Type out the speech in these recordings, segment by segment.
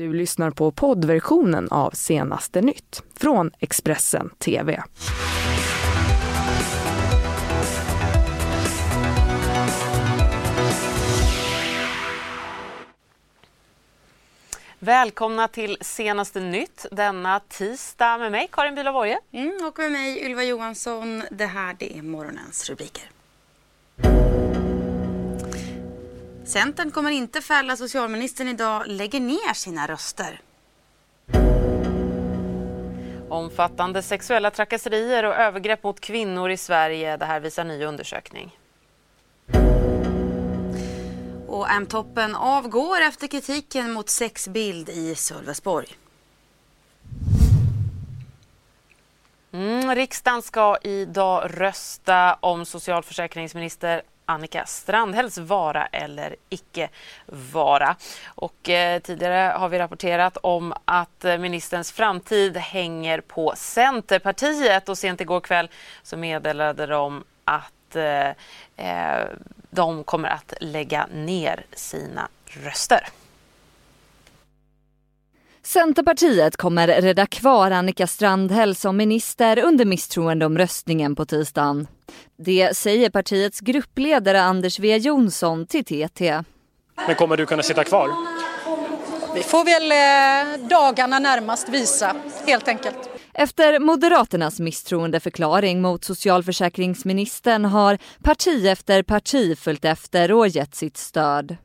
Du lyssnar på poddversionen av Senaste nytt från Expressen TV. Välkomna till Senaste nytt denna tisdag med mig Karin Bülow mm, Och med mig Ylva Johansson. Det här det är morgonens rubriker. Centern kommer inte fälla socialministern idag, lägger ner sina röster. Omfattande sexuella trakasserier och övergrepp mot kvinnor i Sverige. Det här visar ny undersökning. Och M-toppen avgår efter kritiken mot sexbild i Sölvesborg. Mm, riksdagen ska idag rösta om socialförsäkringsminister Annika Strandhälls vara eller icke vara. Och, eh, tidigare har vi rapporterat om att eh, ministerns framtid hänger på Centerpartiet och sent igår kväll så meddelade de att eh, eh de kommer att lägga ner sina röster. Centerpartiet kommer rädda kvar Annika Strandhäll som minister under misstroendeomröstningen på tisdagen. Det säger partiets gruppledare Anders W Jonsson till TT. Men kommer du kunna sitta kvar? Vi får väl eh, dagarna närmast visa, helt enkelt. Efter Moderaternas misstroendeförklaring mot socialförsäkringsministern har parti efter parti följt efter och gett sitt stöd.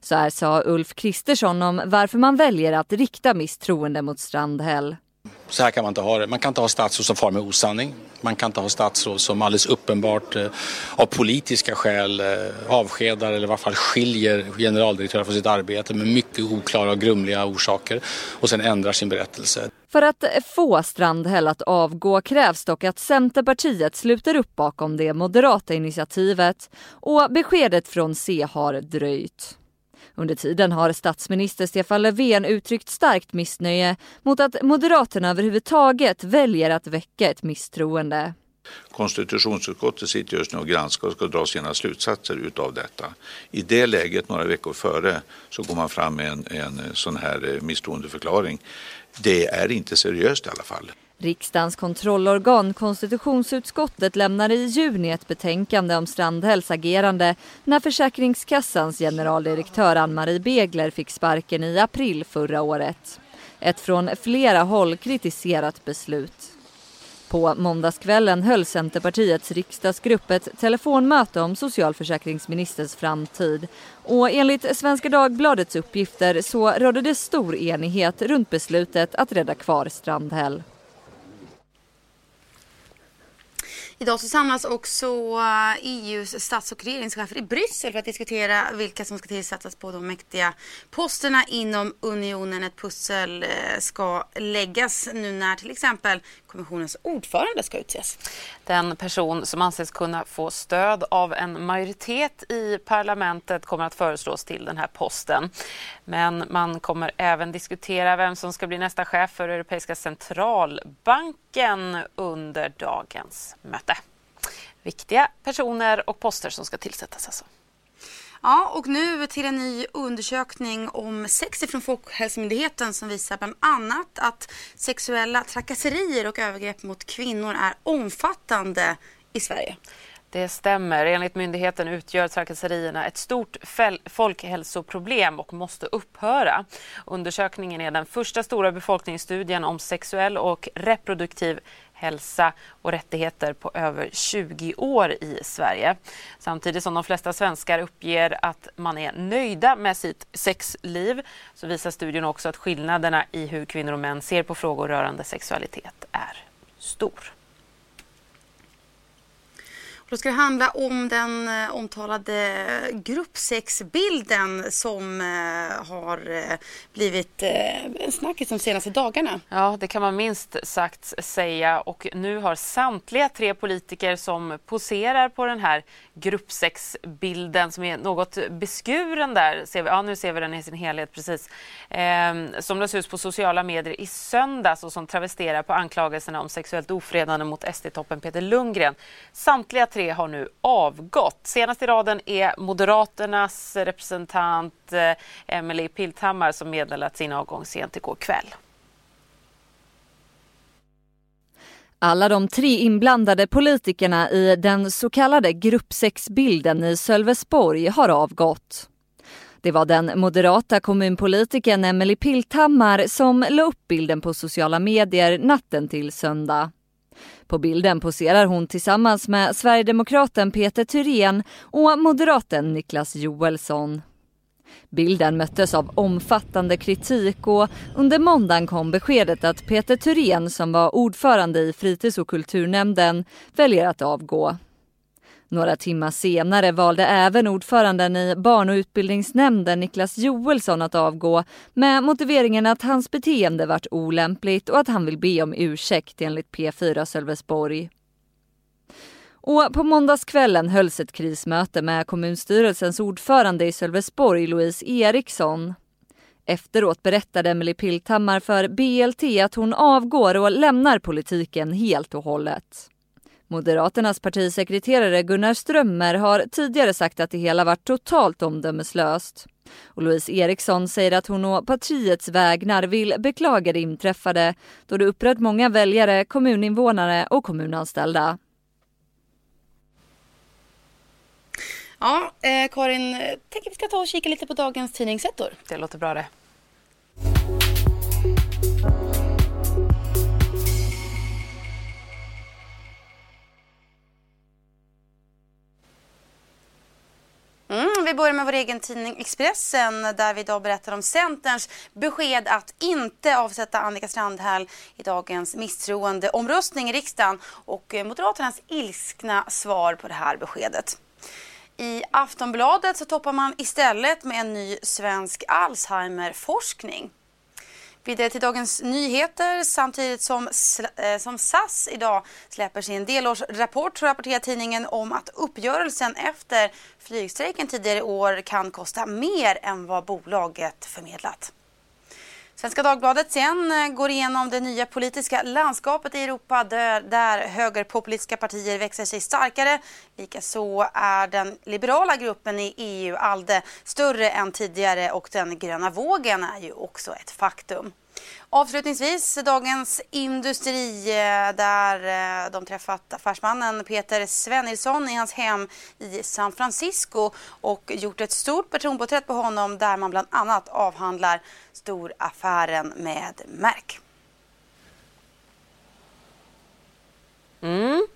Så här sa Ulf Kristersson om varför man väljer att rikta misstroende mot Strandhäll. Så här kan man inte ha det. Man kan inte ha statsråd som far med osanning. Man kan inte ha statsråd som alldeles uppenbart eh, av politiska skäl eh, avskedar eller i varje fall skiljer generaldirektörer från sitt arbete med mycket oklara och grumliga orsaker och sen ändrar sin berättelse. För att eh, få Strandhäll att avgå krävs dock att Centerpartiet sluter upp bakom det moderata initiativet och beskedet från C har dröjt. Under tiden har statsminister Stefan Löfven uttryckt starkt missnöje mot att Moderaterna överhuvudtaget väljer att väcka ett misstroende. Konstitutionsutskottet sitter just nu och granskar och ska dra sina slutsatser utav detta. I det läget, några veckor före, så går man fram med en, en sån här eh, misstroendeförklaring. Det är inte seriöst i alla fall. Riksdagens kontrollorgan konstitutionsutskottet lämnade i juni ett betänkande om Strandhälls agerande när Försäkringskassans generaldirektör Ann-Marie Begler fick sparken i april förra året. Ett från flera håll kritiserat beslut. På måndagskvällen höll Centerpartiets riksdagsgrupp ett telefonmöte om socialförsäkringsministerns framtid. Och enligt Svenska Dagbladets uppgifter så rådde det stor enighet runt beslutet att rädda kvar Strandhäll. Idag så samlas också eh, e EUs stats och regeringschefer i Bryssel för att diskutera vilka som ska tillsättas på de mäktiga posterna inom unionen. Ett pussel eh, ska läggas nu när till exempel kommissionens ordförande ska utses. Den person som anses kunna få stöd av en majoritet i parlamentet kommer att föreslås till den här posten. Men man kommer även diskutera vem som ska bli nästa chef för Europeiska centralbanken under dagens möte. Viktiga personer och poster som ska tillsättas alltså. Ja, och nu till en ny undersökning om sex från Folkhälsomyndigheten som visar bland annat att sexuella trakasserier och övergrepp mot kvinnor är omfattande i Sverige. Det stämmer. Enligt myndigheten utgör trakasserierna ett stort folkhälsoproblem och måste upphöra. Undersökningen är den första stora befolkningsstudien om sexuell och reproduktiv hälsa och rättigheter på över 20 år i Sverige. Samtidigt som de flesta svenskar uppger att man är nöjda med sitt sexliv så visar studien också att skillnaderna i hur kvinnor och män ser på frågor rörande sexualitet är stor. Då ska det handla om den eh, omtalade gruppsexbilden som eh, har eh, blivit en snackis de senaste dagarna. Ja, det kan man minst sagt säga. Och nu har samtliga tre politiker som poserar på den här gruppsexbilden som är något beskuren där, ser vi, ja, nu ser vi den i sin helhet precis, eh, som lades ut på sociala medier i söndags och som travesterar på anklagelserna om sexuellt ofredande mot SD-toppen Peter Lundgren. Samtliga tre tre har nu avgått. Senast i raden är Moderaternas representant eh, Emelie Pilthammar som meddelat sin avgång sent igår kväll. Alla de tre inblandade politikerna i den så kallade gruppsexbilden i Sölvesborg har avgått. Det var den moderata kommunpolitikern Emelie Pilthammar som la upp bilden på sociala medier natten till söndag. På bilden poserar hon tillsammans med sverigedemokraten Peter Thyrén och moderaten Niklas Joelsson. Bilden möttes av omfattande kritik och under måndagen kom beskedet att Peter Thyrén som var ordförande i fritids och kulturnämnden väljer att avgå. Några timmar senare valde även ordföranden i barn och utbildningsnämnden Niklas Joelsson att avgå med motiveringen att hans beteende varit olämpligt och att han vill be om ursäkt enligt P4 Sölvesborg. Och på måndagskvällen hölls ett krismöte med kommunstyrelsens ordförande i Sölvesborg, Louise Eriksson. Efteråt berättade Emily Pilthammar för BLT att hon avgår och lämnar politiken helt och hållet. Moderaternas partisekreterare Gunnar Strömmer har tidigare sagt att det hela varit totalt omdömeslöst. Och Louise Eriksson säger att hon och partiets vägnar vill beklaga det inträffade då det upprört många väljare, kommuninvånare och kommunanställda. Ja, eh, Karin, tänker vi ska ta och kika lite på dagens tidningsettor. Det låter bra det. Börjar med vår egen tidning Expressen där vi idag berättar om Centerns besked att inte avsätta Annika Strandhäll i dagens misstroendeomröstning i riksdagen och eh, Moderaternas ilskna svar på det här beskedet. I Aftonbladet så toppar man istället med en ny svensk Alzheimerforskning. Vidare till Dagens Nyheter samtidigt som, eh, som SAS idag släpper sin delårsrapport så rapporterar tidningen om att uppgörelsen efter flygstrejken tidigare i år kan kosta mer än vad bolaget förmedlat. Svenska Dagbladet sen eh, går igenom det nya politiska landskapet i Europa där, där högerpopulistiska partier växer sig starkare. Likaså är den liberala gruppen i EU, ALDE, större än tidigare och den gröna vågen är ju också ett faktum. Avslutningsvis Dagens Industri eh, där eh, de träffat affärsmannen Peter Svennilsson i hans hem i San Francisco och gjort ett stort personporträtt på honom där man bland annat avhandlar storaffären med Merck. Mm.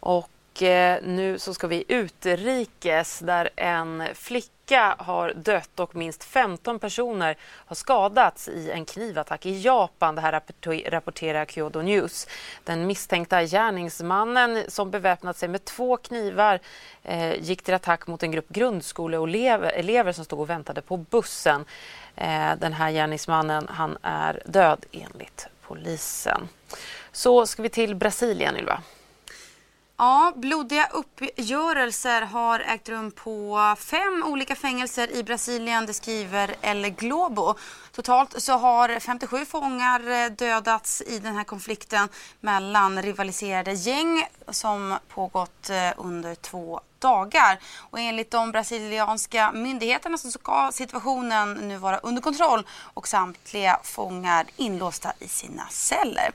Och eh, nu så ska vi utrikes där en flicka har dött och minst 15 personer har skadats i en knivattack i Japan. Det här rapporterar Kyodo News. Den misstänkta gärningsmannen som beväpnat sig med två knivar eh, gick till attack mot en grupp grundskoleelever som stod och väntade på bussen. Eh, den här gärningsmannen han är död enligt polisen. Så ska vi till Brasilien, Ylva. Ja, blodiga uppgörelser har ägt rum på fem olika fängelser i Brasilien, det skriver El Globo. Totalt så har 57 fångar eh, dödats i den här konflikten mellan rivaliserade gäng som pågått eh, under två dagar. Och enligt de brasilianska myndigheterna så ska situationen nu vara under kontroll och samtliga fångar inlåsta i sina celler.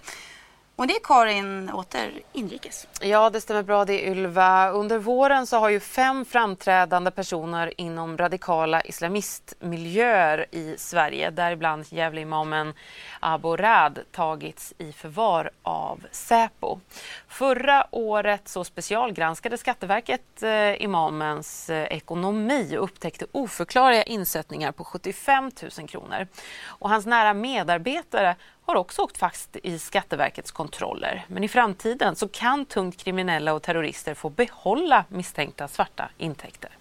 Och det är Karin åter inrikes. Ja, det stämmer bra det Ylva. Under våren så har ju fem framträdande personer inom radikala islamistmiljöer i Sverige, däribland Gävleimamen Abo Rad, tagits i förvar av Säpo. Förra året så specialgranskade Skatteverket eh, imamens eh, ekonomi och upptäckte oförklarliga insättningar på 75 000 kronor. Och hans nära medarbetare har också åkt fast i Skatteverkets kontroller. Men i framtiden så kan tungt kriminella och terrorister få behålla misstänkta svarta intäkter.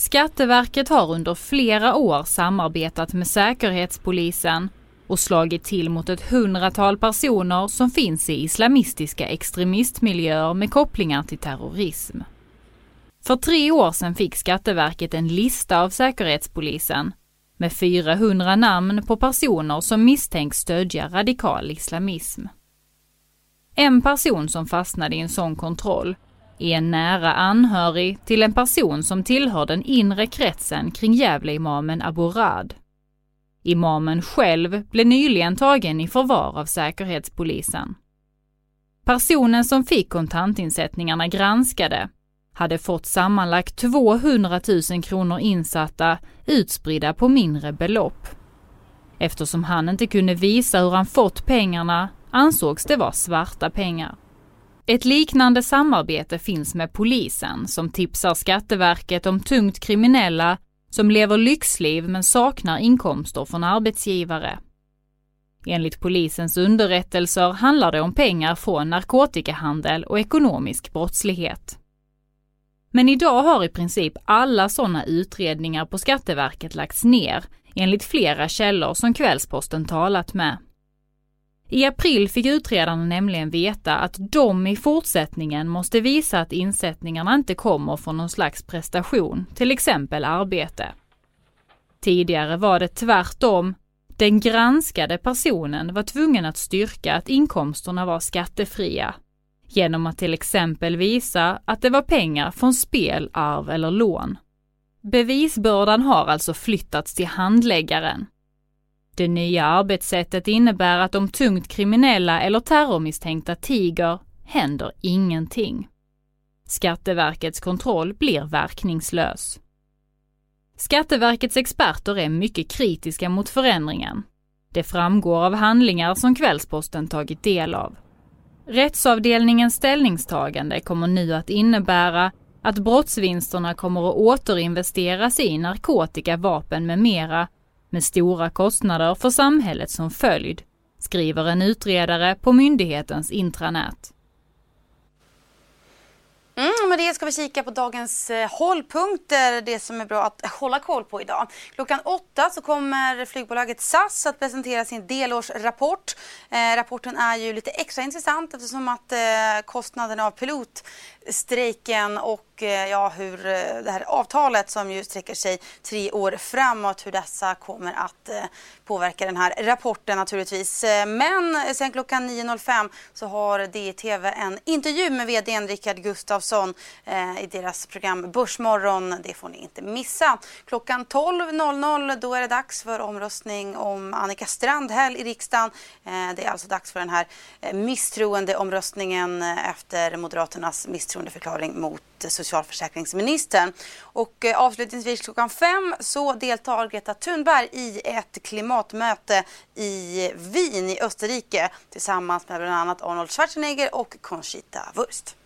Skatteverket har under flera år samarbetat med Säkerhetspolisen och slagit till mot ett hundratal personer som finns i islamistiska extremistmiljöer med kopplingar till terrorism. För tre år sedan fick Skatteverket en lista av Säkerhetspolisen med 400 namn på personer som misstänks stödja radikal islamism. En person som fastnade i en sån kontroll är en nära anhörig till en person som tillhör den inre kretsen kring Gävleimamen Abu Rad. Imamen själv blev nyligen tagen i förvar av Säkerhetspolisen. Personen som fick kontantinsättningarna granskade hade fått sammanlagt 200 000 kronor insatta utspridda på mindre belopp. Eftersom han inte kunde visa hur han fått pengarna ansågs det vara svarta pengar. Ett liknande samarbete finns med polisen som tipsar Skatteverket om tungt kriminella som lever lyxliv men saknar inkomster från arbetsgivare. Enligt polisens underrättelser handlar det om pengar från narkotikahandel och ekonomisk brottslighet. Men idag har i princip alla sådana utredningar på Skatteverket lagts ner, enligt flera källor som Kvällsposten talat med. I april fick utredarna nämligen veta att de i fortsättningen måste visa att insättningarna inte kommer från någon slags prestation, till exempel arbete. Tidigare var det tvärtom. Den granskade personen var tvungen att styrka att inkomsterna var skattefria genom att till exempel visa att det var pengar från spel, arv eller lån. Bevisbördan har alltså flyttats till handläggaren. Det nya arbetssättet innebär att om tungt kriminella eller terrormisstänkta tiger händer ingenting. Skatteverkets kontroll blir verkningslös. Skatteverkets experter är mycket kritiska mot förändringen. Det framgår av handlingar som Kvällsposten tagit del av. Rättsavdelningens ställningstagande kommer nu att innebära att brottsvinsterna kommer att återinvesteras i narkotika, vapen med mera med stora kostnader för samhället som följd, skriver en utredare på myndighetens intranät. Mm, med det ska vi kika på dagens eh, hållpunkter, det som är bra att hålla koll på idag. Klockan åtta så kommer flygbolaget SAS att presentera sin delårsrapport. Eh, rapporten är ju lite extra intressant eftersom att eh, kostnaden av pilotstrejken och och eh, ja, hur eh, det här avtalet som ju sträcker sig tre år framåt, hur dessa kommer att eh, påverka den här rapporten naturligtvis. Men sen klockan 9.05 så har DTV en intervju med vdn Rickard Gustafsson i deras program Börsmorgon. Det får ni inte missa. Klockan 12.00 då är det dags för omröstning om Annika Strandhäll i riksdagen. Det är alltså dags för den här misstroendeomröstningen efter Moderaternas misstroendeförklaring mot socialförsäkringsministern. Och eh, avslutningsvis klockan fem så deltar Greta Thunberg i ett klimatmöte i Wien i Österrike tillsammans med bland annat Arnold Schwarzenegger och Conchita Wurst.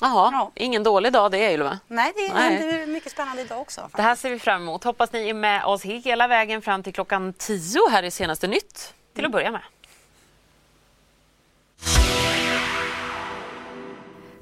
Jaha, ja. ingen dålig dag det Ylva. Nej, det händer mycket spännande idag också. Faktiskt. Det här ser vi fram emot. Hoppas ni är med oss hela vägen fram till klockan tio här i senaste nytt till att börja med.